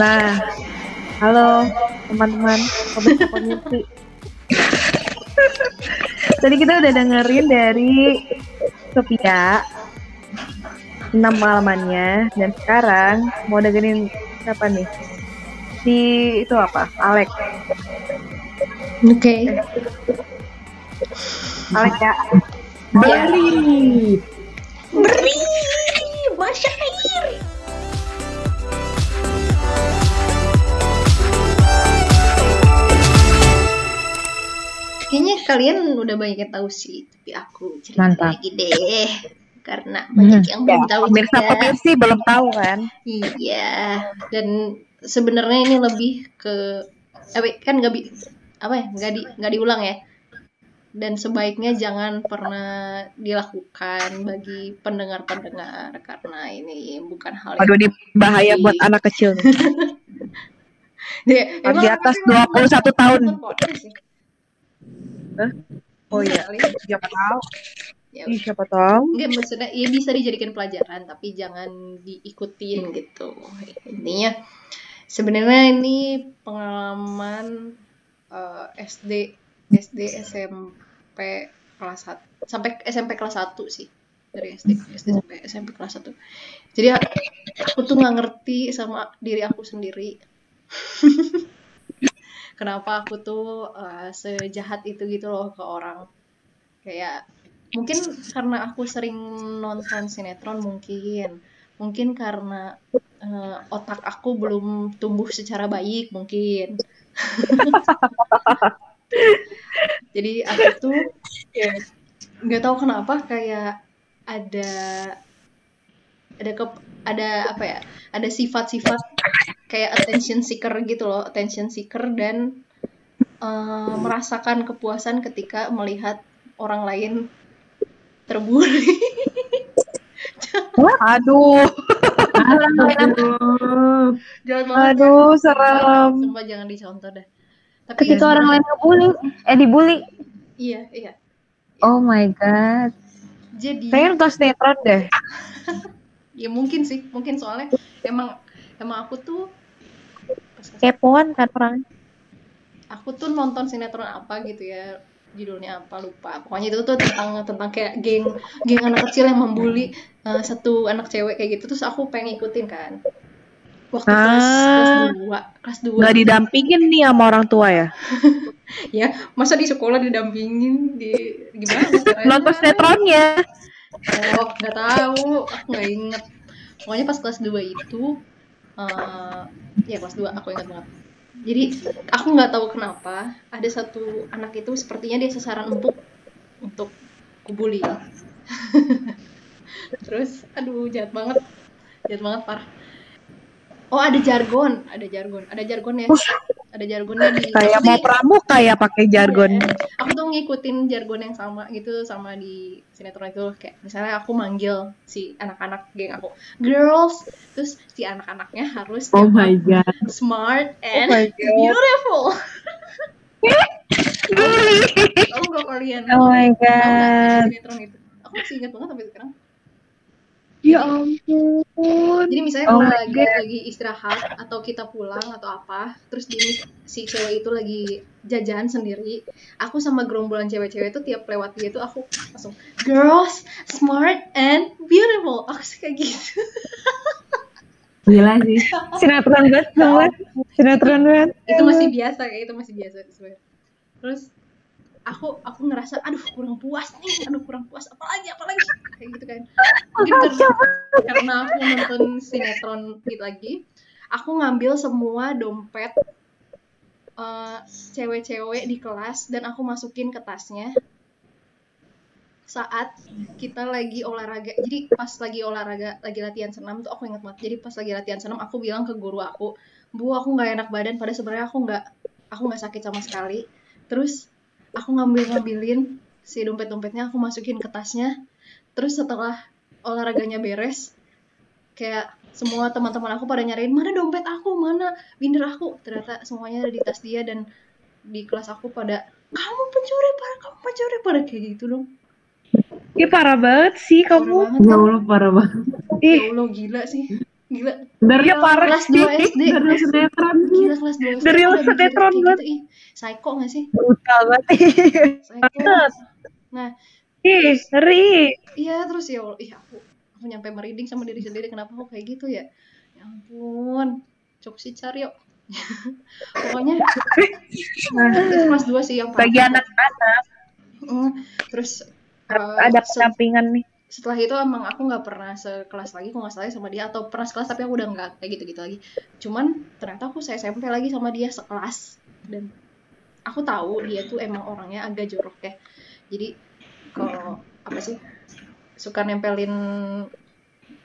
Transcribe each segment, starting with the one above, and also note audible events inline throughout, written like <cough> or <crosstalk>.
Nah, halo teman-teman community. Tadi kita udah dengerin dari Sophia enam pengalamannya dan sekarang mau dengerin siapa nih? Si itu apa? Alex. Oke. Alex ya. Beri. Beri, masyair. Kalian udah banyak yang tahu sih, tapi aku cerita Mantap. lagi deh. Karena banyak yang belum tahu Pemirsa juga. pemirsi belum tahu kan? Iya, dan sebenarnya ini lebih ke eh, kan nggak bi apa ya nggak di nggak diulang ya. Dan sebaiknya jangan pernah dilakukan bagi pendengar-pendengar karena ini bukan hal yang Aduh ini bahaya buat anak kecil nih. <laughs> Ya, Di atas 21 tahun. podcast ya? Oh iya, siapa tahu? Ya, Ih, siapa tahu? Enggak maksudnya ya bisa dijadikan pelajaran tapi jangan diikutin gitu. Intinya sebenarnya ini pengalaman eh, SD SD SMP kelas 1 sampai SMP kelas 1 sih. Dari SD SD sampai SMP kelas 1. Jadi aku tuh nggak ngerti sama diri aku sendiri. <laughs> Kenapa aku tuh eh, sejahat itu gitu loh ke orang. Kayak mungkin karena aku sering nonton sinetron mungkin mungkin karena eh, otak aku belum tumbuh secara baik mungkin <laughs> jadi aku tuh nggak tahu kenapa kayak ada ada ke ada apa ya ada sifat-sifat kayak attention seeker gitu loh attention seeker dan eh, merasakan kepuasan ketika melihat orang lain terbully <laughs> Aduh, Aduh. jangan banget ya. aduh serem. sumpah jangan dicontoh dah tapi Ketika ya, orang lain ngebully, eh dibully. iya iya Oh my god. jadi Kayaknya nonton sinetron deh. <laughs> ya mungkin sih mungkin soalnya emang emang aku tuh Kepoan kan orang. aku tuh nonton sinetron apa gitu ya judulnya apa lupa pokoknya itu tuh tentang tentang kayak geng geng anak kecil yang membuli eh, satu anak cewek kayak gitu terus aku pengen ikutin kan waktu kelas kelas Ah. dua kelas dua Nggak didampingin nih sama orang tua ya? <laughs> ya masa di sekolah didampingin di gimana? Nonton sinetronnya. oh nggak tahu aku nggak inget pokoknya pas kelas 2 itu eh ya kelas 2 aku ingat banget. Jadi aku nggak tahu kenapa ada satu anak itu sepertinya dia sasaran empuk untuk kubuli <laughs> terus aduh jahat banget. Jahat banget parah oh ada jargon ada jargon ada jargonnya ada jargonnya di Kayak mau pramuka ya pakai jargon. Iya. aku tuh ngikutin jargon yang sama gitu sama di sinetron itu kayak misalnya aku manggil si anak-anak geng aku girls terus si anak-anaknya harus Oh my god. smart and my God. beautiful <laughs> tahu gak kalian Oh my Tahu nggak god. sinetron itu aku masih ingat banget sampai sekarang Ya ampun. jadi misalnya Oh kalau lagi lagi istirahat atau kita pulang atau apa terus di si cewek itu lagi jajan sendiri aku sama gerombolan cewek-cewek itu tiap lewat dia tuh aku langsung girls smart and beautiful aku sih kayak gitu Gila sih. Sinetron banget, banget. Sinetron banget. itu masih biasa kayak itu masih biasa sebenarnya terus aku aku ngerasa aduh kurang puas nih aduh kurang puas apalagi apalagi. Kayak gitu kan. Mungkin karena, karena aku nonton sinetron gitu lagi aku ngambil semua dompet eh, cewek-cewek di kelas dan aku masukin ke tasnya. Saat kita lagi olahraga jadi pas lagi olahraga lagi latihan senam tuh aku ingat banget. Jadi pas lagi latihan senam aku bilang ke guru aku bu aku nggak enak badan pada sebenarnya aku nggak aku nggak sakit sama sekali. Terus aku ngambil ngambilin si dompet dompetnya aku masukin ke tasnya. Terus setelah olahraganya beres kayak semua teman-teman aku pada nyariin mana dompet aku? Mana? Binder aku. Ternyata semuanya ada di tas dia dan di kelas aku pada kamu pencuri parah kamu pencuri. Parah kayak gitu dong. Ih parah banget sih Parah kamu. banget Ya? Allah parah banget. ya Ih, Allah gila sih gila Dari Iya, parah kelas sih. 2 SD dari sinetron. gila kelas 2 SD Dari sinetron banget. gitu ih psycho gak sih Brutal banget. psycho nah Ih, ngeri. iya terus ya Allah, ih aku aku nyampe merinding sama diri sendiri kenapa aku kayak gitu ya ya ampun cok sih cari yuk <laughs> pokoknya itu kelas 2 sih yang Bagi parah. anak-anak Mm, terus eh, ada se- pendampingan nih. Setelah itu emang aku nggak pernah sekelas lagi kok nggak salah sama dia atau pernah sekelas tapi aku udah nggak kayak gitu gitu lagi. Cuman ternyata aku se SMP lagi sama dia sekelas. Dan aku tahu dia tuh emang orangnya agak jorok ya. Jadi kalau apa sih suka nempelin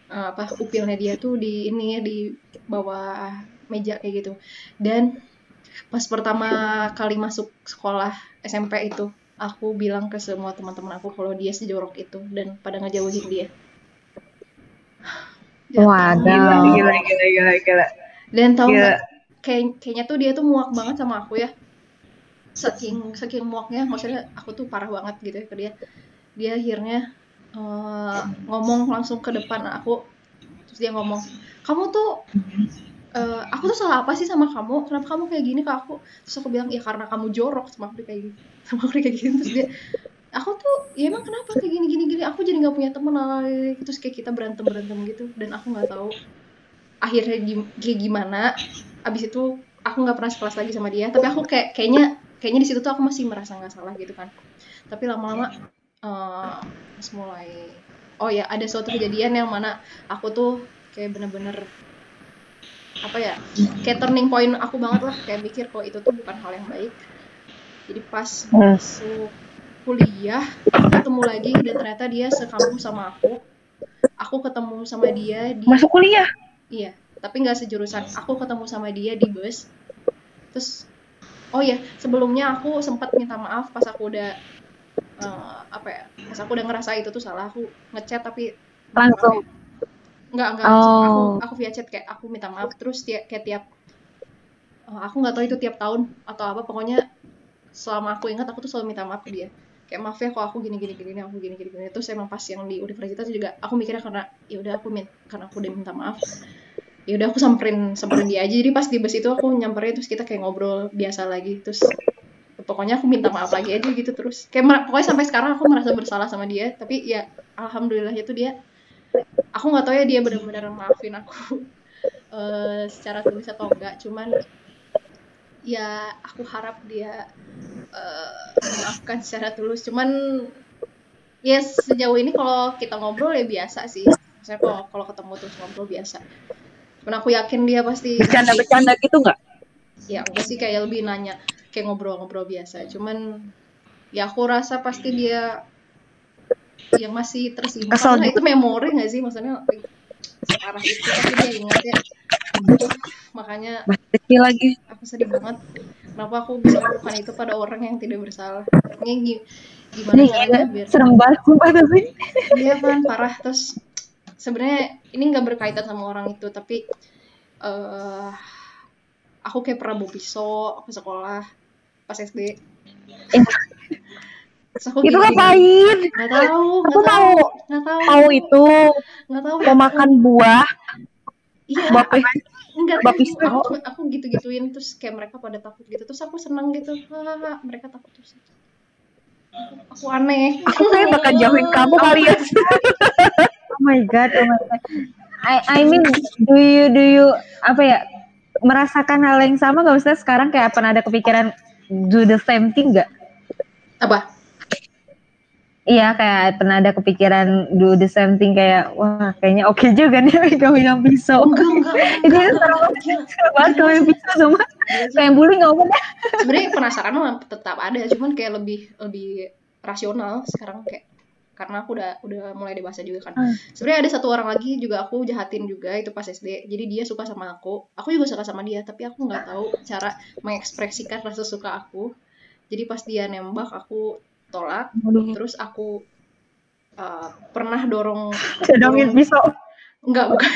eh, apa upilnya dia tuh di ini di bawah meja kayak gitu. Dan pas pertama kali masuk sekolah SMP itu aku bilang ke semua teman-teman aku kalau dia sejorok itu dan pada ngejauhin dia. Waduh. Gila, gila, gila, gila. Dan tahu Gila. nggak? Kayak, kayaknya tuh dia tuh muak banget sama aku ya. Saking saking muaknya, maksudnya aku tuh parah banget gitu ya ke dia. Dia akhirnya eh, ngomong langsung ke depan aku, terus dia ngomong, kamu tuh eh, aku tuh salah apa sih sama kamu? Kenapa kamu kayak gini ke aku? Terus aku bilang, ya karena kamu jorok sama aku kayak gini. <laughs> Sama aku kayak gini. Terus dia, aku tuh, ya emang kenapa kayak gini gini gini? Aku jadi nggak punya teman lalala. Terus kayak kita berantem berantem gitu. Dan aku nggak tahu akhirnya gim- kayak gimana. Abis itu aku nggak pernah sekelas lagi sama dia. Tapi aku kayak kayaknya kayaknya di situ tuh aku masih merasa nggak salah gitu kan. Tapi lama-lama pas mulai oh ya ada suatu kejadian yang mana aku tuh kayak bener-bener apa ya kayak turning point aku banget lah kayak mikir kok itu tuh bukan hal yang baik. Jadi pas masuk kuliah ketemu lagi dan ternyata dia sekampus sama aku. Aku ketemu sama dia di Masuk kuliah. iya tapi nggak sejurusan. Aku ketemu sama dia di bus. Terus oh ya sebelumnya aku sempat minta maaf pas aku udah eh, apa ya pas aku udah ngerasa itu tuh salah. Aku ngechat tapi Langsung. Enggak, enggak. Oh. Aku aku via chat kayak aku minta maaf terus tiap kayak tiap eh, aku nggak tahu itu tiap tahun atau apa pokoknya selama aku ingat aku tuh selalu minta maaf ke dia. Kayak maaf ya kok aku gini gini gini aku gini gini gini. Terus emang pas yang di universitas juga aku mikirnya karena ya udah aku min karena aku udah minta maaf. Ya udah aku samperin samperin dia aja. Jadi pas di bus itu aku nyamperin terus kita kayak ngobrol biasa lagi. Terus pokoknya aku minta maaf lagi aja gitu terus. Kayak pokoknya sampai sekarang aku merasa bersalah sama dia, tapi ya alhamdulillah itu dia aku nggak tahu ya dia benar-benar maafin aku <laughs> eh, secara tulis atau enggak. Cuman ya aku harap dia eh, memaafkan secara tulus. Cuman ya sejauh ini kalau kita ngobrol ya biasa sih. Saya kalau kalau ketemu terus ngobrol biasa. Cuman aku yakin dia pasti Bercanda-bercanda gitu nggak? ya enggak sih kayak lebih nanya kayak ngobrol-ngobrol biasa. Cuman ya aku rasa pasti dia yang masih tersimpan. Kesel Nah, itu memori nggak sih? Maksudnya separah itu tapi dia ingat ya makanya Masih kecil lagi. aku sedih banget. Kenapa aku bisa melakukan itu pada orang yang tidak bersalah? Ini gi- gimana Nih, caranya biar serem banget sumpah tapi. Iya kan parah. Terus sebenarnya ini nggak berkaitan sama orang itu tapi eh aku kayak pernah bawa pisau ke sekolah pas SD. Terus aku Itu gini- ngapain? Nggak tahu, Aku tahu. nggak tahu, Tahu itu nggak tahu. mau makan buah, Iya, buah enggak pisau. Aku, aku gitu-gituin terus kayak mereka pada takut gitu. Terus aku senang gitu. Hahaha, mereka takut terus. Aku aneh. Aku kayak bakal jauhin <laughs> kamu kali ya. Oh my god, oh my god. <laughs> I, I mean, do you do you apa ya merasakan hal yang sama gak usah sekarang kayak pernah ada kepikiran do the same thing gak? Apa? Iya kayak pernah ada kepikiran do the same thing kayak wah kayaknya oke juga nih kamu yang pisau. Enggak, enggak, Itu enggak, <laughs> kan serem enggak, banget, gila. serem banget kamu yang pisau sama kayak bully nggak apa sebenarnya penasaran mah tetap ada cuman kayak lebih lebih rasional sekarang kayak karena aku udah udah mulai dewasa juga kan. Hmm. sebenarnya ada satu orang lagi juga aku jahatin juga itu pas SD jadi dia suka sama aku. Aku juga suka sama dia tapi aku nggak tahu cara mengekspresikan rasa suka aku. Jadi pas dia nembak aku tolak terus aku uh, pernah dorong <laughs> Cedongin pisau. Enggak, bukan.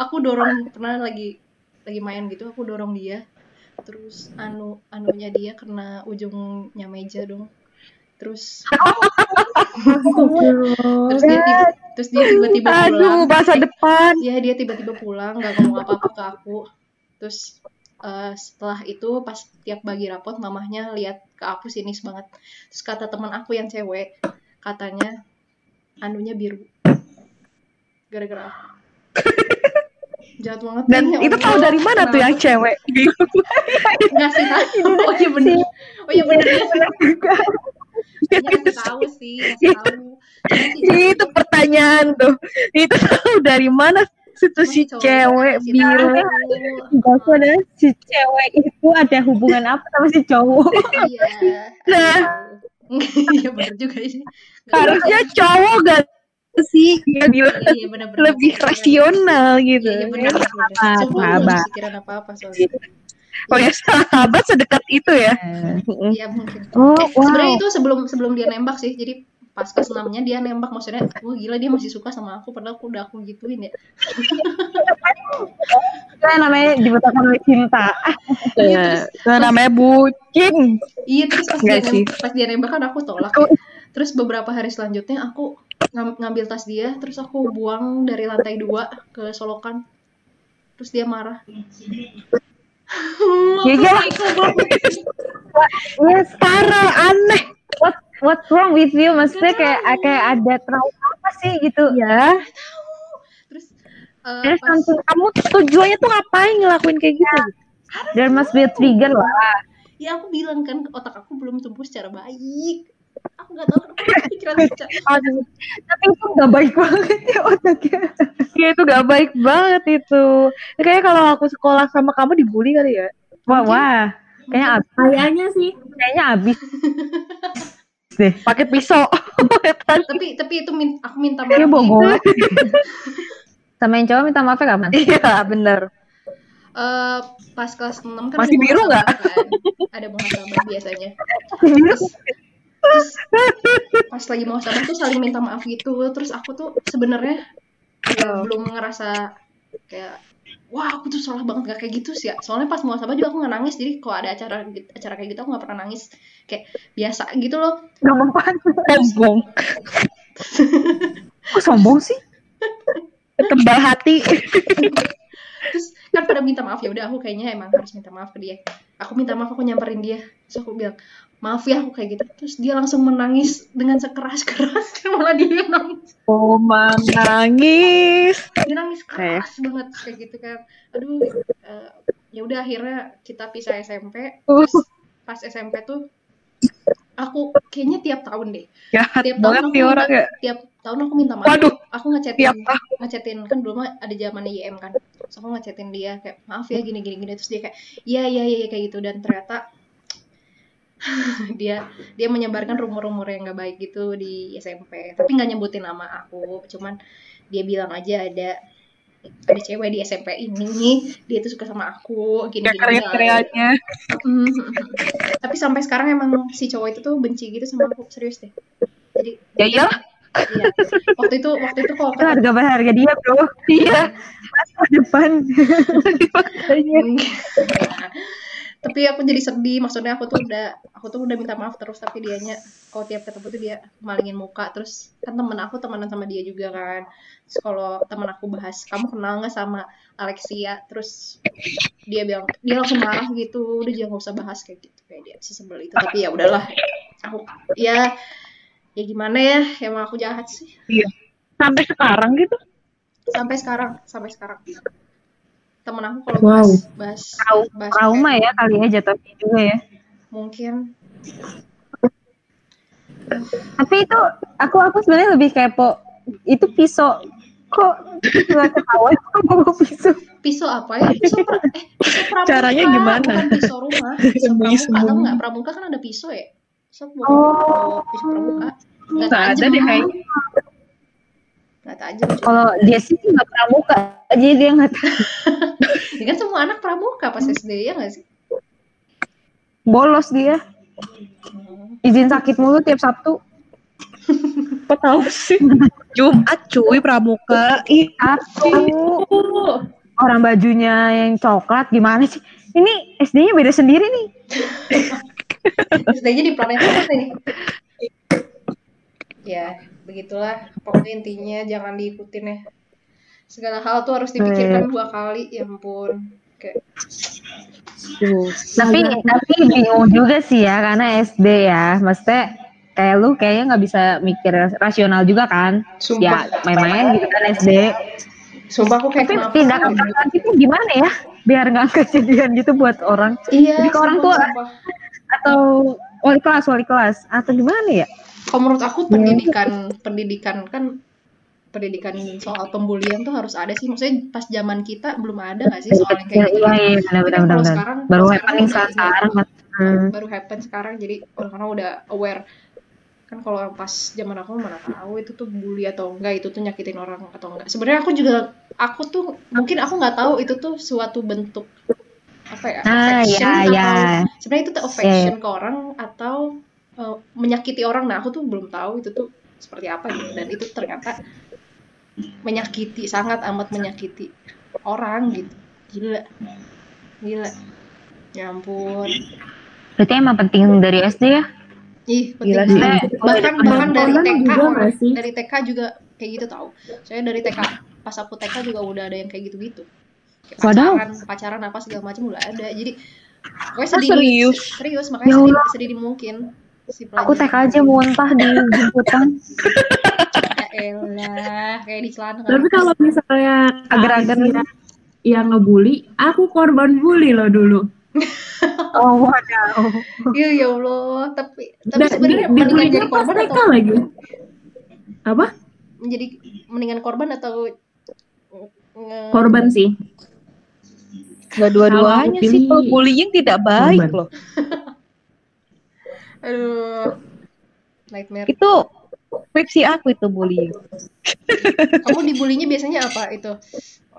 Aku dorong pernah lagi lagi main gitu, aku dorong dia. Terus anu anunya dia kena ujungnya meja dong. terus terus dia tiba, terus dia tiba-tiba pulang Aduh, masa depan. ya dia tiba-tiba pulang nggak ngomong apa-apa ke aku terus eh, setelah itu pas tiap bagi rapot mamahnya lihat ke aku sinis banget. Terus kata teman aku yang cewek katanya anunya biru. Gara-gara aku. <laughs> jahat banget. Dan ya itu tahu dari mana tuh yang cewek? nggak sih tahu oh iya bener. oh iya bener ya ngasih tahu sih ngasih tahu. Itu pertanyaan tuh. Itu tahu dari mana situ si cewek biru? tahu. Gak usah deh, si cewek itu ada hubungan apa sama si cowok? iya Nah. iya bener juga sih Harusnya cowok gak sih yang bilang Iya, iya benar-benar. lebih rasional gitu. Iya, iya benar. Sahabat, aku sahabat. belum pikiran apa-apa soalnya. Oh ya sahabat sedekat itu ya. Iya mungkin. Oh, Eh, wow. Sebenarnya itu sebelum sebelum dia nembak sih. Jadi pas kelas 6-nya dia nembak maksudnya, wah gila dia masih suka sama aku padahal aku udah aku gituin ya. Itu <laughs> yang namanya dibutakan oleh cinta. Ah, Ya, itu namanya bucin. Iya terus pas dia, Enggak sih. nem- pas dia nembak kan aku tolak. ya. Terus beberapa hari selanjutnya aku ngam- ngambil tas dia, terus aku buang dari lantai dua ke solokan. Terus dia marah. Ya ya. yes, Parah aneh. what what's wrong with you? Maksudnya kayak kayak ada trauma apa sih gitu? Ya. Terus eh, There's pas, Kamu tujuannya tuh ngapain ngelakuin kayak gitu? there must be a trigger lah. ya aku bilang kan otak aku belum tumbuh secara baik. Aku nggak tahu kenapa pikiran <laughs> secara Aduh, Tapi itu nggak baik banget ya otaknya. ya itu gak baik banget itu. Ya, Kayaknya kalau aku sekolah sama kamu dibully kali ya. Wah, wah. Kayaknya abis, Kayaknya sih. kayaknya abis <laughs> deh. Pakai pisau. <laughs> tapi tapi itu min- aku minta Dia maaf bogor. <laughs> Sama yang cowok minta maafnya kapan? Iya bener. Eh, pas kelas 6 kan Masih ada biru nggak? kan? ada muhasabah biasanya terus, terus pas lagi muhasabah tuh saling minta maaf gitu terus aku tuh sebenarnya ya, belum ngerasa kayak wah aku tuh salah banget gak kayak gitu sih ya soalnya pas muhasabah juga aku nggak nangis jadi kalau ada acara acara kayak gitu aku nggak pernah nangis kayak biasa gitu loh Gak mempan. Sombong. Kok sombong sih? Tebal hati. terus kan pada minta maaf ya udah aku kayaknya emang harus minta maaf ke dia aku minta maaf aku nyamperin dia. Terus aku bilang maaf ya aku kayak gitu. Terus dia langsung menangis dengan sekeras keras <laughs> malah dia nangis. Oh nangis. dia nangis keras banget kayak gitu kan. Aduh eh, ya udah akhirnya kita pisah SMP terus pas SMP tuh aku kayaknya tiap tahun deh. Jahat tiap tahun aku minta, ya. tiap tahun aku minta maaf. Waduh. aku ngechatin ngechatin kan dulu mah ada zamannya IM kan. Terus aku ngechatin dia kayak maaf ya gini gini gini terus dia kayak iya iya iya kayak gitu. Dan ternyata <laughs> dia dia menyebarkan rumor-rumor yang gak baik gitu di SMP tapi nggak nyebutin nama aku. Cuman dia bilang aja ada ada cewek di SMP ini dia tuh suka sama aku gini Kayak gini karya-karyanya. Hmm. tapi sampai sekarang emang si cowok itu tuh benci gitu sama aku serius deh jadi Ya iyalah. iya waktu itu waktu itu kalau Itu harga harga dia bro. Iya. Masa depan. <laughs> tapi aku jadi sedih maksudnya aku tuh udah aku tuh udah minta maaf terus tapi dianya kalau tiap ketemu tuh dia malingin muka. Terus kan temen aku temenan sama dia juga kan. Terus kalau temen aku bahas kamu kenal nggak sama Alexia? Terus dia bilang dia langsung marah gitu udah jangan usah bahas kayak gitu kayak dia sesebel itu. Tapi ya udahlah aku ya ya gimana ya emang aku jahat sih. Sampai sekarang gitu. sampai sekarang sampai sekarang temen aku kalau Wow. bahas bahas Trau- bahas Trauma kayak ya kali ya jatuhnya juga ya. mungkin Tapi itu aku aku sebenarnya lebih kepo. Itu pisau kok nggak ketahuan bawa pisau. pisau apa ya pisau pra, eh pisau pramuka Caranya gimana? bukan pisau rumah <laughs> pisau pramuka tau nggak pramuka kan ada pisau ya pisau bawa Oh. pisau pramuka nggak ada deh kayaknya. Nggak tajam. Kalau dia sih nggak pramuka, jadi dia nggak tahu. <laughs> ya kan semua anak pramuka pas SD ya nggak sih bolos dia. Izin sakit mulu tiap Sabtu. Apa tahu sih? <laughs> Jumat cuy pramuka. Ih, Sabtu. Orang bajunya yang coklat gimana sih? Ini SD-nya beda sendiri nih. <laughs> SD-nya di planet apa nih ya begitulah pokoknya intinya jangan diikutin ya. Segala hal tuh harus dipikirkan dua kali ya ampun. Kayak Tuh. tapi tapi bingung juga sih ya karena SD ya. Maksudnya kayak lu kayaknya nggak bisa mikir rasional juga kan? Sumpah. Ya main-main gitu kan SD sumpah aku kayak tapi kalian itu gimana ya? Biar nggak kejadian gitu buat orang. Iya Jadi ke orang tua. sumpah. atau wali kelas wali kelas atau gimana ya kalau menurut aku pendidikan pendidikan kan pendidikan soal pembulian tuh harus ada sih. Maksudnya pas zaman kita belum ada nggak sih soal yang kayak gitu iya iya benar Tapi benar benar. sekarang baru happening sekarang sekarang kan. Hmm. baru happen sekarang jadi orang-orang udah aware. Kan kalau pas zaman aku mana tahu itu tuh bully atau enggak itu tuh nyakitin orang atau enggak. Sebenarnya aku juga aku tuh mungkin aku nggak tahu itu tuh suatu bentuk apa ya ah affection ya atau ya sebenarnya itu tuh affection ke orang atau uh, menyakiti orang. Nah aku tuh belum tahu itu tuh seperti apa gitu. Dan itu ternyata menyakiti sangat amat menyakiti orang gitu. Gila. Gila. Ya ampun. Berarti emang penting dari SD ya? Ih Gila penting sih. banget. bahkan bahkan dari TK orang- sih? dari TK juga kayak gitu tau. Soalnya dari TK pas aku TK juga udah ada yang kayak gitu gitu Waduh. pacaran pacaran apa segala macam udah ada. Jadi pokoknya Ah, sedih serius? serius makanya Ya sedih, sedih mungkin aku TK aja muntah di jemputan ya elah kayak di celana kan. Tapi kalau misalnya Agar-agar Alexia yang ngebully, aku korban bully loh dulu. <laughs> oh waduh Iya ya Allah, tapi tapi sebenarnya di- mendingan jadi korban TK atau lagi. Apa? menjadi mendingan korban atau Korban sih. Nggak dua-duanya sih. bullying tidak baik korban. loh. <laughs> aduh nightmare. Itu skripsi aku itu bullying. Kamu dibulinya biasanya apa itu?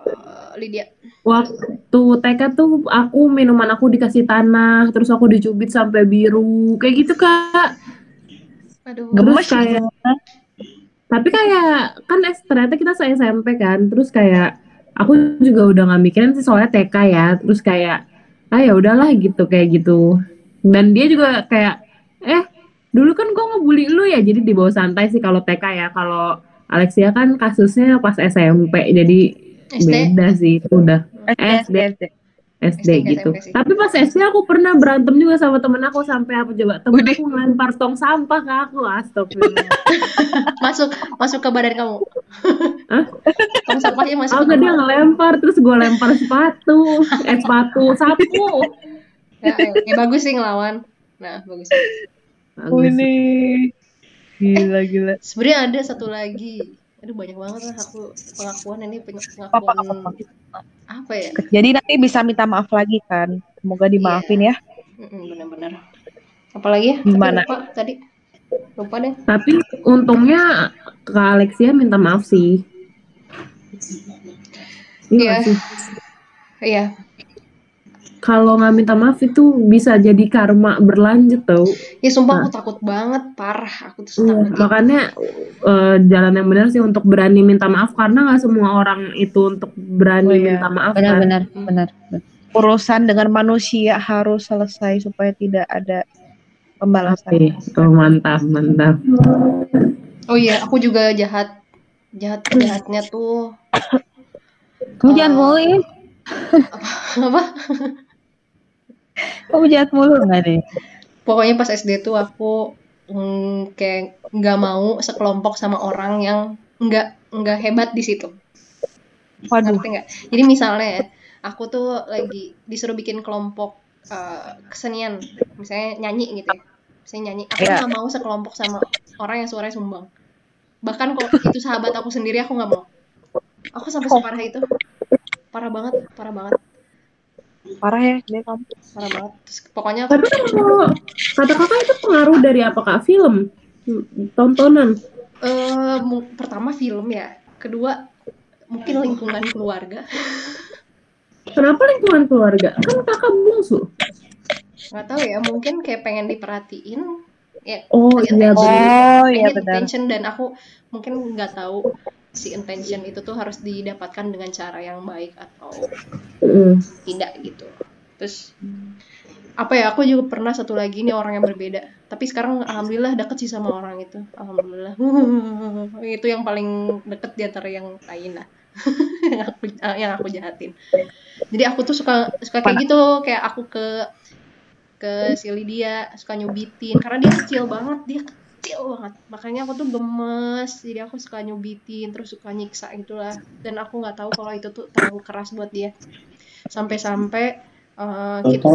Eh, Lydia. Waktu TK tuh aku minuman aku dikasih tanah, terus aku dicubit sampai biru, kayak gitu kak. Aduh. Terus kayak, tapi kayak kan ternyata kita se SMP kan, terus kayak aku juga udah nggak mikirin sih soalnya TK ya, terus kayak ah ya udahlah gitu kayak gitu. Dan dia juga kayak eh dulu kan gue ngebully lu ya, jadi dibawa santai sih kalau TK ya. Kalau Alexia kan kasusnya pas SMP, jadi SD. beda sih itu udah SD, SD. SD SD, gitu. SMP. Tapi pas SD aku pernah berantem juga sama temen aku sampai apa coba temen Widih. aku ngelempar tong sampah ke aku astagfirullah. <laughs> Masuk masuk ke badan kamu. Hah? Tong sampahnya masuk Aku ke dia ngelempar terus gue lempar sepatu, eh sepatu sapu. Ya, ya, bagus sih ngelawan. Nah, bagus. Bagus. Ini gila gila. Sebenarnya ada satu lagi. Aduh banyak banget lah aku pengakuan ini peng- pengakuan apa ya? Jadi nanti bisa minta maaf lagi kan. Semoga dimaafin ya. Mm-mm, Bener-bener. Apalagi ya? Tapi Gimana? Lupa tadi. Lupa deh. Tapi untungnya ke Alexia minta maaf sih. Iya Iya. Iya. Kalau nggak minta maaf itu bisa jadi karma berlanjut tau. Ya sumpah aku takut banget, parah. Aku tuh Iya, takut. makanya eh, jalan yang benar sih untuk berani minta maaf karena nggak semua orang itu untuk berani Oh, iya. minta maaf benar kan. benar benar Urusan dengan manusia harus selesai supaya tidak ada pembalasan. Oke, oh, mantap mantap. Oh iya, aku juga jahat. Jahat jahatnya tuh kamu jangan mulu ya apa? Kamu jahat mulu nggak deh Pokoknya pas SD tuh aku mm, kayak nggak mau sekelompok sama orang yang nggak nggak hebat di situ. Waduh. Ngerti nggak? Jadi misalnya ya, aku tuh lagi disuruh bikin kelompok eh, kesenian, misalnya nyanyi gitu ya. Misalnya nyanyi, aku Iya. nggak mau sekelompok sama orang yang suaranya sumbang. Bahkan kalau itu sahabat aku sendiri, aku nggak mau. Aku sampai separah itu. Parah banget, parah banget, Parah ya dia kamu. parah banget. Terus pokoknya Tapi kalau kata kakak itu pengaruh dari apa kak? Film, tontonan. eh, mu- pertama film ya, kedua mungkin lingkungan keluarga. <laughs> Kenapa lingkungan keluarga? Kan kakak bungsu. Nggak tahu ya, mungkin kayak pengen diperhatiin. Ya, Oh Pengen iya benar. Oh iya benar. dan aku mungkin nggak tahu si intention itu tuh harus didapatkan dengan cara yang baik atau Mm. tidak gitu. Terus apa ya aku juga pernah satu lagi nih orang yang berbeda. Tapi sekarang alhamdulillah deket sih sama orang itu. Alhamdulillah. <laughs> Itu yang paling deket di antara yang lain lah. <laughs> Yang aku eh, yang aku jahatin. Jadi aku tuh suka suka kayak gitu. Kayak aku ke ke si Lydia suka nyubitin karena dia kecil banget dia kecil banget. Makanya aku tuh gemes. Jadi aku suka nyubitin terus suka nyiksa gitulah. Dan aku nggak tahu kalau itu tuh terlalu keras buat dia. Sampai-sampai eh, kita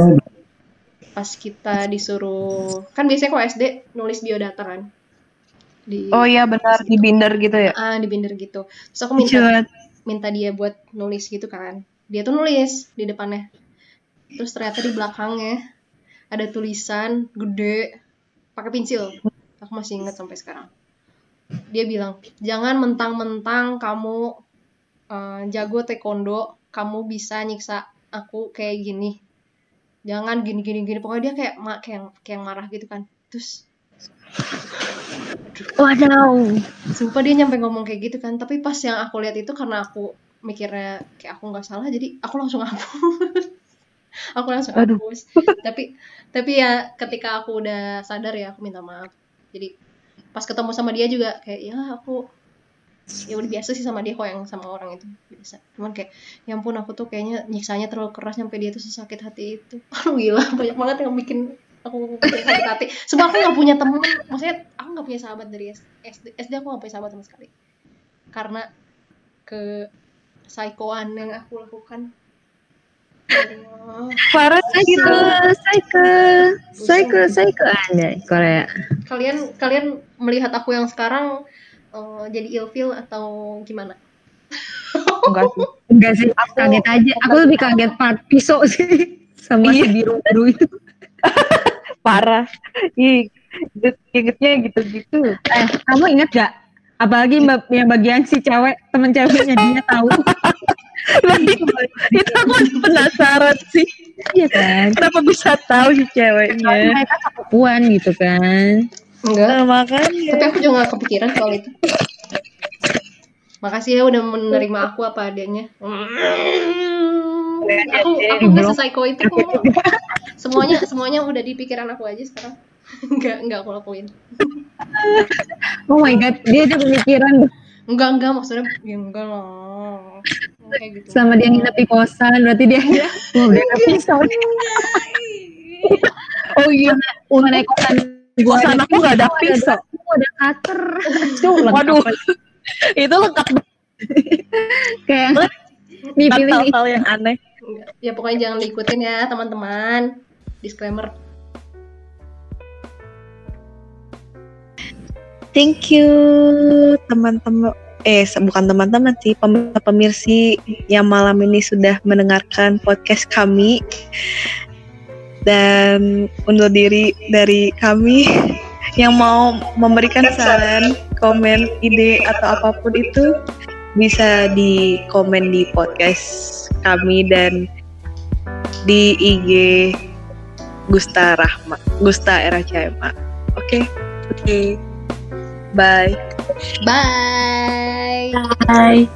pas kita disuruh kan biasanya kok SD nulis biodata kan? Di Oh iya benar. Di binder gitu ya. ah di binder gitu. Terus aku minta Cut. minta dia buat nulis gitu kan. Dia tuh nulis di depannya. Terus ternyata di belakangnya ada tulisan gede pakai pensil aku masih ingat sampai sekarang dia bilang jangan mentang-mentang kamu eh, jago taekwondo kamu bisa nyiksa aku kayak gini jangan gini gini gini pokoknya dia kayak ma- kayak kayak marah gitu kan terus <laughs> Waduh. Sumpah dia nyampe ngomong kayak gitu kan, tapi pas yang aku lihat itu karena aku mikirnya kayak aku nggak salah, jadi aku langsung hapus. <laughs> aku langsung Aduh. hapus. tapi tapi ya ketika aku udah sadar ya aku minta maaf. Jadi pas ketemu sama dia juga kayak ya aku ya udah biasa sih sama dia kok yang sama orang itu biasa. Cuman kayak ya ampun aku tuh kayaknya nyiksanya terlalu keras sampai dia tuh sesakit hati itu. <laughs> Aduh gila banyak banget yang bikin aku sakit hati. Sebab aku nggak punya temen, maksudnya aku nggak punya sahabat dari SD. SD aku nggak punya sahabat sama sekali. Karena ke psikoan yang aku lakukan. Parah gitu. Cycle, cycle, cycle aja Korea. Kalian kalian melihat aku yang sekarang eh, jadi ilfil atau gimana? Enggak sih. <laughs> Enggak sih, kaget aja. Aku lebih kaget part pisau sih <laughs> sama si Iya. biru-biru itu. <laughs> Parah. Inget- ingetnya gitu-gitu. Eh, kamu ingat gak? Apalagi yang bagian si cewek, temen ceweknya dia tahu. <laughs> Nah, itu, itu aku penasaran sih. Iya kan? Kenapa bisa tahu si Soalnya ceweknya? mereka sepupuan gitu kan. Enggak. Nah, makanya. Tapi aku juga gak kepikiran soal itu. Makasih ya udah menerima aku apa adanya. Aku aku nggak psycho itu kok. Semuanya semuanya udah di pikiran aku aja sekarang. <laughs> Enggak enggak aku lakuin. Oh my god, dia ada pemikiran Enggak enggak maksudnya ya enggak lah. Kayak gitu. sama dia nginep di kosan, berarti dia <laughs> mau beli pisau. Oh iya, Mau naik kosan kosan aku nggak ada pisau. ada cutter. Waduh, itu lengkap kayak nih pilih hal-hal yang aneh. Ya pokoknya jangan diikutin ya teman-teman. Disclaimer. Thank you teman-teman. Eh, bukan teman-teman sih, pemirsi yang malam ini sudah mendengarkan podcast kami. Dan undur diri dari kami <laughs> yang mau memberikan saran, komen, ide atau apa pun itu bisa di komen di podcast kami dan di IG Gusta Rahma, Gusta Era. Oke, oke. Bye. Bye. Bye.